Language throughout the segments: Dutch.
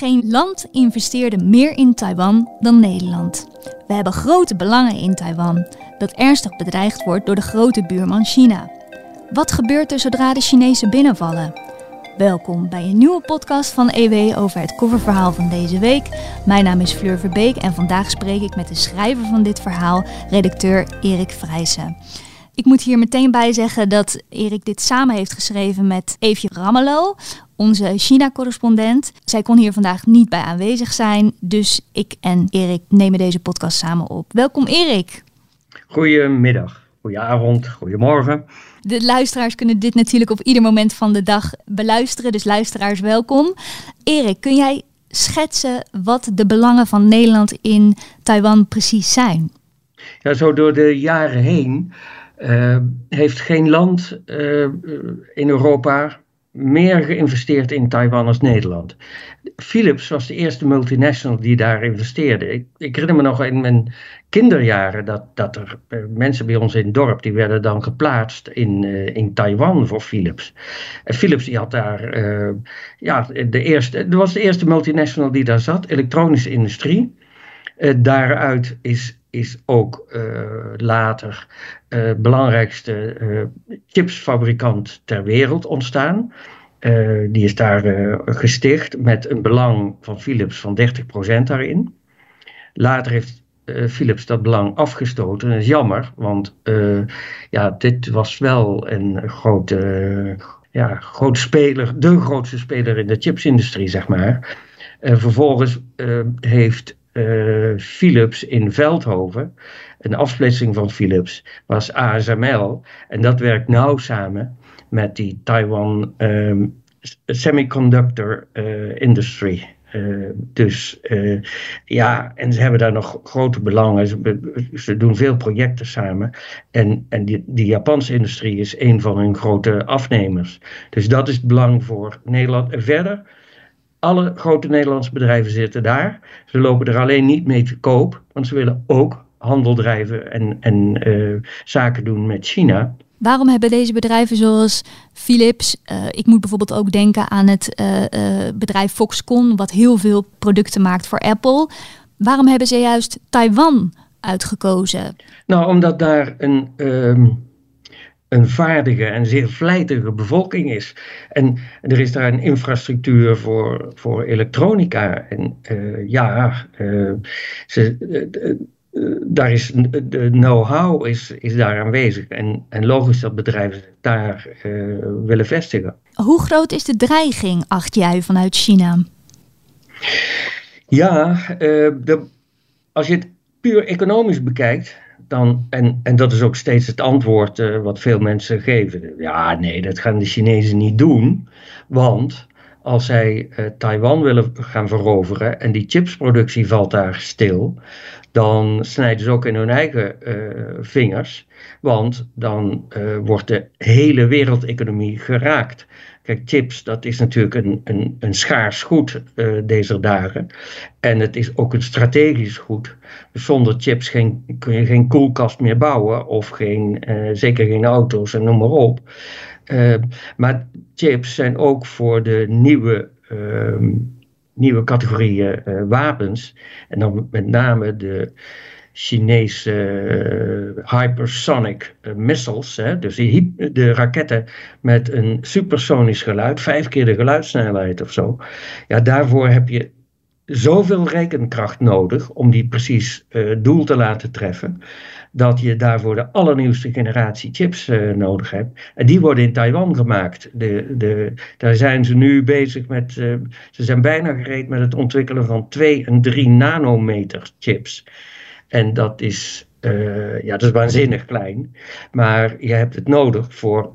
Geen land investeerde meer in Taiwan dan Nederland. We hebben grote belangen in Taiwan, dat ernstig bedreigd wordt door de grote buurman China. Wat gebeurt er zodra de Chinezen binnenvallen? Welkom bij een nieuwe podcast van EW over het coververhaal van deze week. Mijn naam is Fleur Verbeek en vandaag spreek ik met de schrijver van dit verhaal, redacteur Erik Vrijsen. Ik moet hier meteen bij zeggen dat Erik dit samen heeft geschreven met Eefje Rammelo, onze China-correspondent. Zij kon hier vandaag niet bij aanwezig zijn, dus ik en Erik nemen deze podcast samen op. Welkom Erik. Goedemiddag, goedenavond, goedemorgen. De luisteraars kunnen dit natuurlijk op ieder moment van de dag beluisteren, dus luisteraars welkom. Erik, kun jij schetsen wat de belangen van Nederland in Taiwan precies zijn? Ja, zo door de jaren heen uh, heeft geen land uh, in Europa meer geïnvesteerd in Taiwan als Nederland. Philips was de eerste multinational die daar investeerde. Ik, ik herinner me nog in mijn kinderjaren dat, dat er uh, mensen bij ons in het dorp die werden dan geplaatst in, in Taiwan voor Philips. En Philips die had daar, ja, de eerste, was de eerste multinational die daar zat, elektronische industrie. daaruit is is ook uh, later uh, belangrijkste uh, chipsfabrikant ter wereld ontstaan. die is daar gesticht met een belang van Philips van 30% daarin. Later heeft Philips dat belang afgestoten. Dat is jammer, want ja, dit was wel een grote, ja, grote speler, de grootste speler in de chipsindustrie, zeg maar. vervolgens heeft uh, Philips in Veldhoven, een afsplitsing van Philips, was ASML. En dat werkt nauw samen met die Taiwan um, Semiconductor uh, Industry. Uh, dus ja, en ze hebben daar nog grote belangen. Ze, ze doen veel projecten samen. En, en die, die Japanse industrie is een van hun grote afnemers. Dus dat is het belang voor Nederland. En verder alle grote Nederlandse bedrijven zitten daar. Ze lopen er alleen niet mee te koop, want ze willen ook handel drijven en, en uh, zaken doen met China. Waarom hebben deze bedrijven zoals Philips, uh, ik moet bijvoorbeeld ook denken aan het uh, bedrijf Foxconn, wat heel veel producten maakt voor Apple. Waarom hebben ze juist Taiwan uitgekozen? Nou, omdat daar een. Ehm, een vaardige en zeer vlijtige bevolking is. En er is daar een infrastructuur voor, voor elektronica. En uh, ja, uh, ze, uh, daar is, de know-how is, is daar aanwezig. En, en logisch dat bedrijven daar willen vestigen. Hoe groot is de dreiging, acht jij, vanuit China? Ja, de, als je het puur economisch bekijkt, dan, en, en dat is ook steeds het antwoord uh, wat veel mensen geven. Ja, nee, dat gaan de Chinezen niet doen. Want als zij uh, Taiwan willen gaan veroveren en die chipsproductie valt daar stil, dan snijden ze ook in hun eigen uh, vingers. Want dan wordt de hele wereldeconomie geraakt. Chips, dat is natuurlijk een, een, een schaars goed uh, deze dagen. En het is ook een strategisch goed. Zonder chips geen, kun je geen koelkast meer bouwen of geen, uh, zeker geen auto's en noem maar op. Uh, maar chips zijn ook voor de nieuwe, ehm, nieuwe categorieën wapens. En dan met name de Chinese uh, hypersonic uh, missiles, hè, dus die, de raketten met een supersonisch geluid, vijf keer de geluidssnelheid of zo. Ja, daarvoor heb je zoveel rekenkracht nodig om die precies uh, doel te laten treffen, dat je daarvoor de allernieuwste generatie chips nodig hebt. En die worden in Taiwan gemaakt. De, de, daar zijn ze nu bezig met, ze zijn bijna gereed met het ontwikkelen van 2 en 3 nanometer chips. En dat is, uh, ja, dat is waanzinnig klein. Maar je hebt het nodig voor,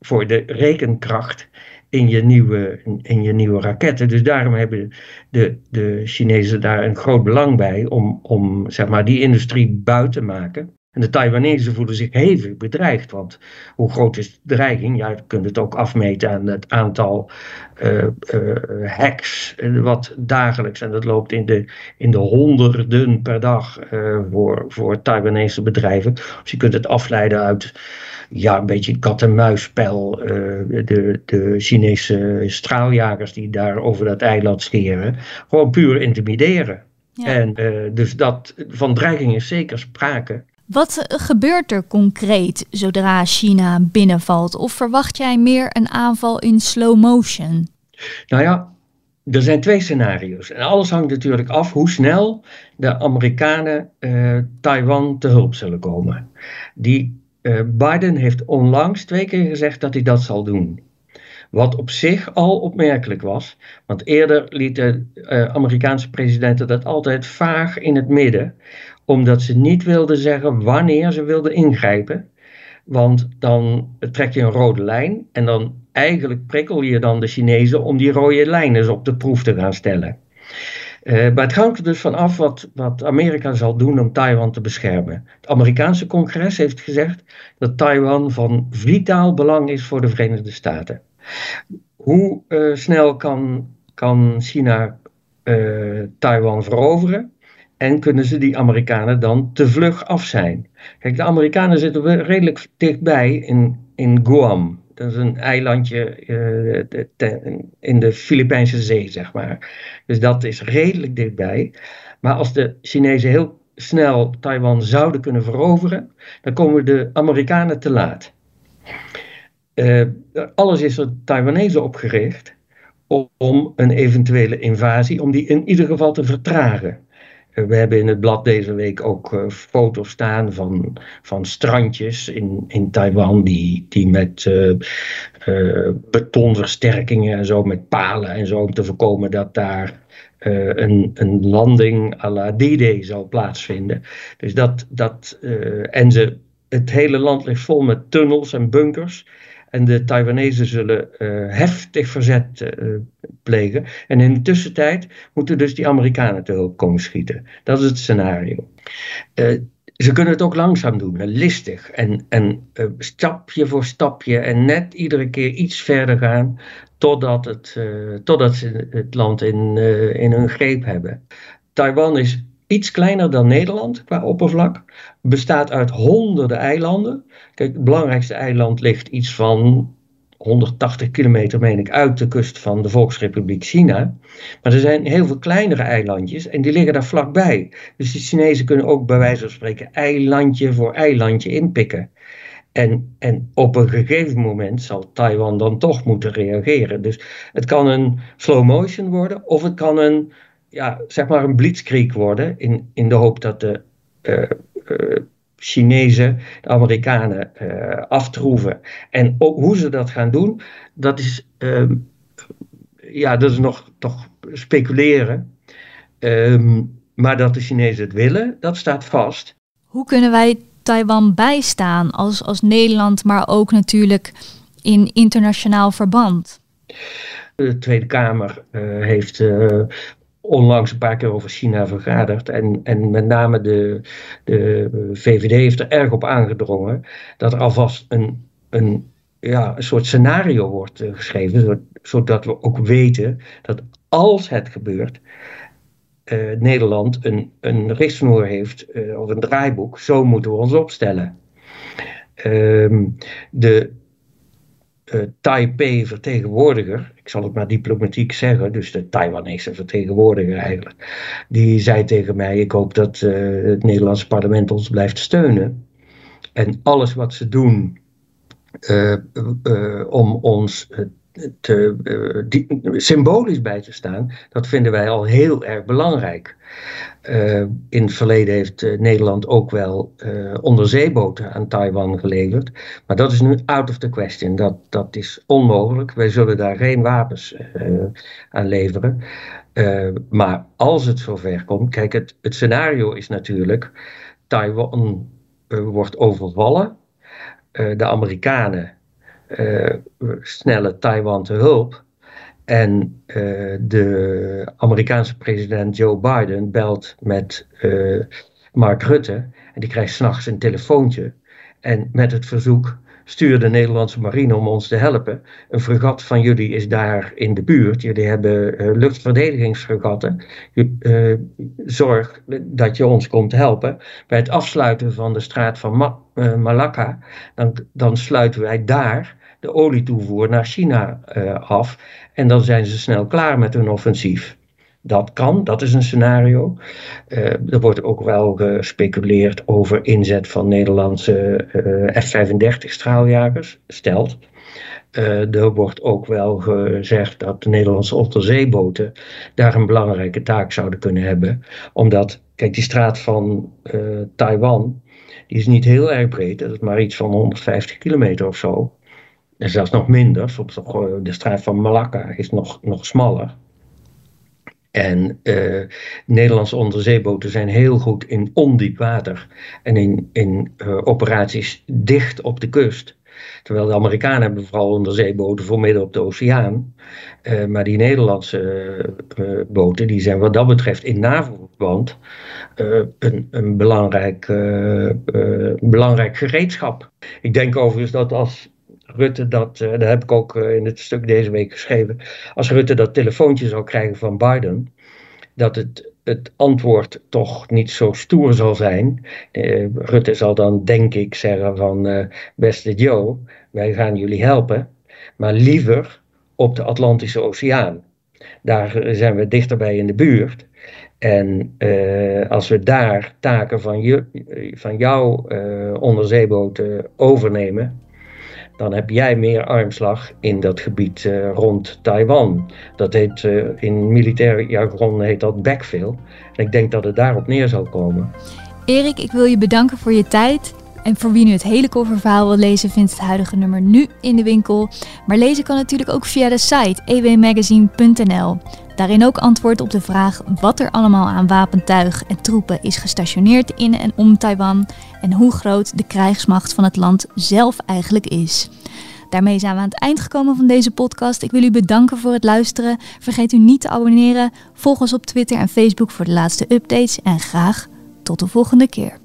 voor de rekenkracht in je, nieuwe, in je nieuwe raketten. Dus daarom hebben de, de Chinezen daar een groot belang bij om, om zeg maar, die industrie buiten te maken. En de Taiwanese voelen zich hevig bedreigd, want hoe groot is de dreiging? Ja, je kunt het ook afmeten aan het aantal uh, uh, hacks wat dagelijks, en dat loopt in de, in de honderden per dag uh, voor, voor Taiwanese bedrijven. Dus je kunt het afleiden uit ja, een beetje kat-en-muisspel. de, de Chinese straaljagers die daar over dat eiland scheren. Gewoon puur intimideren. Ja. En dus dat, van dreiging is zeker sprake. Wat gebeurt er concreet zodra China binnenvalt? Of verwacht jij meer een aanval in slow motion? Nou ja, er zijn twee scenario's. En alles hangt natuurlijk af hoe snel de Amerikanen uh, Taiwan te hulp zullen komen. Die, uh, Biden heeft onlangs twee keer gezegd dat hij dat zal doen. Wat op zich al opmerkelijk was, want eerder lieten uh, Amerikaanse presidenten dat altijd vaag in het midden omdat ze niet wilden zeggen wanneer ze wilden ingrijpen. Want dan trek je een rode lijn en dan eigenlijk prikkel je dan de Chinezen om die rode lijn eens op de proef te gaan stellen. Uh, maar het hangt er dus van af wat, wat Amerika zal doen om Taiwan te beschermen. Het Amerikaanse congres heeft gezegd dat Taiwan van vitaal belang is voor de Verenigde Staten. Hoe uh, snel kan, kan China uh, Taiwan veroveren? En kunnen ze die Amerikanen dan te vlug af zijn? Kijk, de Amerikanen zitten redelijk dichtbij in, in Guam. Dat is een eilandje uh, in de Filipijnse zee, zeg maar. Dus dat is redelijk dichtbij. Maar als de Chinezen heel snel Taiwan zouden kunnen veroveren, dan komen de Amerikanen te laat. Uh, alles is er Taiwanese opgericht om een eventuele invasie, om die in ieder geval te vertragen. We hebben in het blad deze week ook uh, foto's staan van, van strandjes in, in Taiwan die, die met uh, uh, betonversterkingen en zo, met palen en zo, om te voorkomen dat daar een, een landing à la D-Day zal plaatsvinden. Dus dat, dat en ze, het hele land ligt vol met tunnels en bunkers. En de Taiwanese zullen uh, heftig verzet uh, plegen. En in de tussentijd moeten dus die Amerikanen te hulp komen schieten. Dat is het scenario. Uh, ze kunnen het ook langzaam doen, listig. En, en stapje voor stapje en net iedere keer iets verder gaan. Totdat, het, totdat ze het land in, in hun greep hebben. Taiwan is iets kleiner dan Nederland qua oppervlak. Bestaat uit honderden eilanden. Kijk, het belangrijkste eiland ligt iets van 180 kilometer, meen ik, uit de kust van de Volksrepubliek China. Maar er zijn heel veel kleinere eilandjes en die liggen daar vlakbij. Dus de Chinezen kunnen ook bij wijze van spreken eilandje voor eilandje inpikken. En, en op een gegeven moment zal Taiwan dan toch moeten reageren. Dus het kan een slow motion worden of het kan een ja, zeg maar een blitzkrieg worden. In, in de hoop dat de uh, uh, Chinezen de Amerikanen uh, aftroeven. En ook hoe ze dat gaan doen, dat is, ehm, ja, dat is nog toch speculeren. Um, maar dat de Chinezen het willen, dat staat vast. Hoe kunnen wij Taiwan bijstaan als, als Nederland, maar ook natuurlijk in internationaal verband? De Tweede Kamer heeft onlangs een paar keer over China vergaderd. En, en met name de, de VVD heeft er erg op aangedrongen dat er alvast een, een, ja, een soort scenario wordt uh, geschreven, zodat we ook weten dat als het gebeurt, uh, Nederland een, een richtsnoer heeft uh, of een draaiboek. Zo moeten we ons opstellen. Ehm, de uh, Taipei-vertegenwoordiger, ik zal het maar diplomatiek zeggen, dus de Taiwanese vertegenwoordiger eigenlijk, die zei tegen mij: Ik hoop dat uh, het Nederlandse parlement ons blijft steunen. En alles wat ze doen uh, om ons te, die, symbolisch bij te staan, dat vinden wij al heel erg belangrijk. Uh, in het verleden heeft uh, Nederland ook wel onderzeeboten aan Taiwan geleverd. Maar dat is nu out of the question. Dat, dat is onmogelijk. Wij zullen daar geen wapens aan leveren. maar als het zover komt, kijk, het, het scenario is natuurlijk: Taiwan wordt overvallen. de Amerikanen snellen Taiwan te hulp. En uh, de Amerikaanse president Joe Biden belt met uh, Mark Rutte. En die krijgt s'nachts een telefoontje. En met het verzoek stuur de Nederlandse marine om ons te helpen. Een fregat van jullie is daar in de buurt. Jullie hebben uh, luchtverdedigingsfregatten. Zorg dat je ons komt helpen. Bij het afsluiten van de straat van Ma Malacca, dan, dan sluiten wij daar de olietoevoer naar China af. En dan zijn ze snel klaar met hun offensief. Dat kan, dat is een scenario. Uh, er wordt ook wel gespeculeerd over inzet van Nederlandse uh, F-35 straaljagers, stelt. Er wordt ook wel gezegd dat de Nederlandse onderzeeboten daar een belangrijke taak zouden kunnen hebben. Omdat, kijk, die straat van Taiwan, die is niet heel erg breed. Dat is maar iets van 150 kilometer of zo. En zelfs nog minder. De straat van Malacca is nog, nog smaller. En uh, Nederlandse onderzeeboten zijn heel goed in ondiep water en in, in uh, operaties dicht op de kust. Terwijl de Amerikanen hebben vooral onderzeeboten voor midden op de oceaan. Maar die Nederlandse boten die zijn wat dat betreft in NAVO-verband een, een, belangrijk, belangrijk gereedschap. Ik denk overigens dat als Rutte dat, uh, dat heb ik ook uh, in het stuk deze week geschreven, als Rutte dat telefoontje zou krijgen van Biden, dat het, het antwoord toch niet zo stoer zal zijn. Uh, Rutte zal dan denk ik zeggen van beste Joe, wij gaan jullie helpen, maar liever op de Atlantische Oceaan. Daar zijn we dichterbij in de buurt. En als we daar taken van, je, van jouw onderzeeboten overnemen, dan heb jij meer armslag in dat gebied uh, rond Taiwan. Dat heet uh, in militair jargon heet dat backfill. En ik denk dat het daarop neer zal komen. Erik, ik wil je bedanken voor je tijd. En voor wie nu het hele coververhaal wil lezen, vindt het huidige nummer nu in de winkel. Maar lezen kan natuurlijk ook via de site ewmagazine.nl. Daarin ook antwoord op de vraag wat er allemaal aan wapentuig en troepen is gestationeerd in en om Taiwan en hoe groot de krijgsmacht van het land zelf eigenlijk is. Daarmee zijn we aan het eind gekomen van deze podcast. Ik wil u bedanken voor het luisteren. Vergeet u niet te abonneren. Volg ons op Twitter en Facebook voor de laatste updates en graag tot de volgende keer.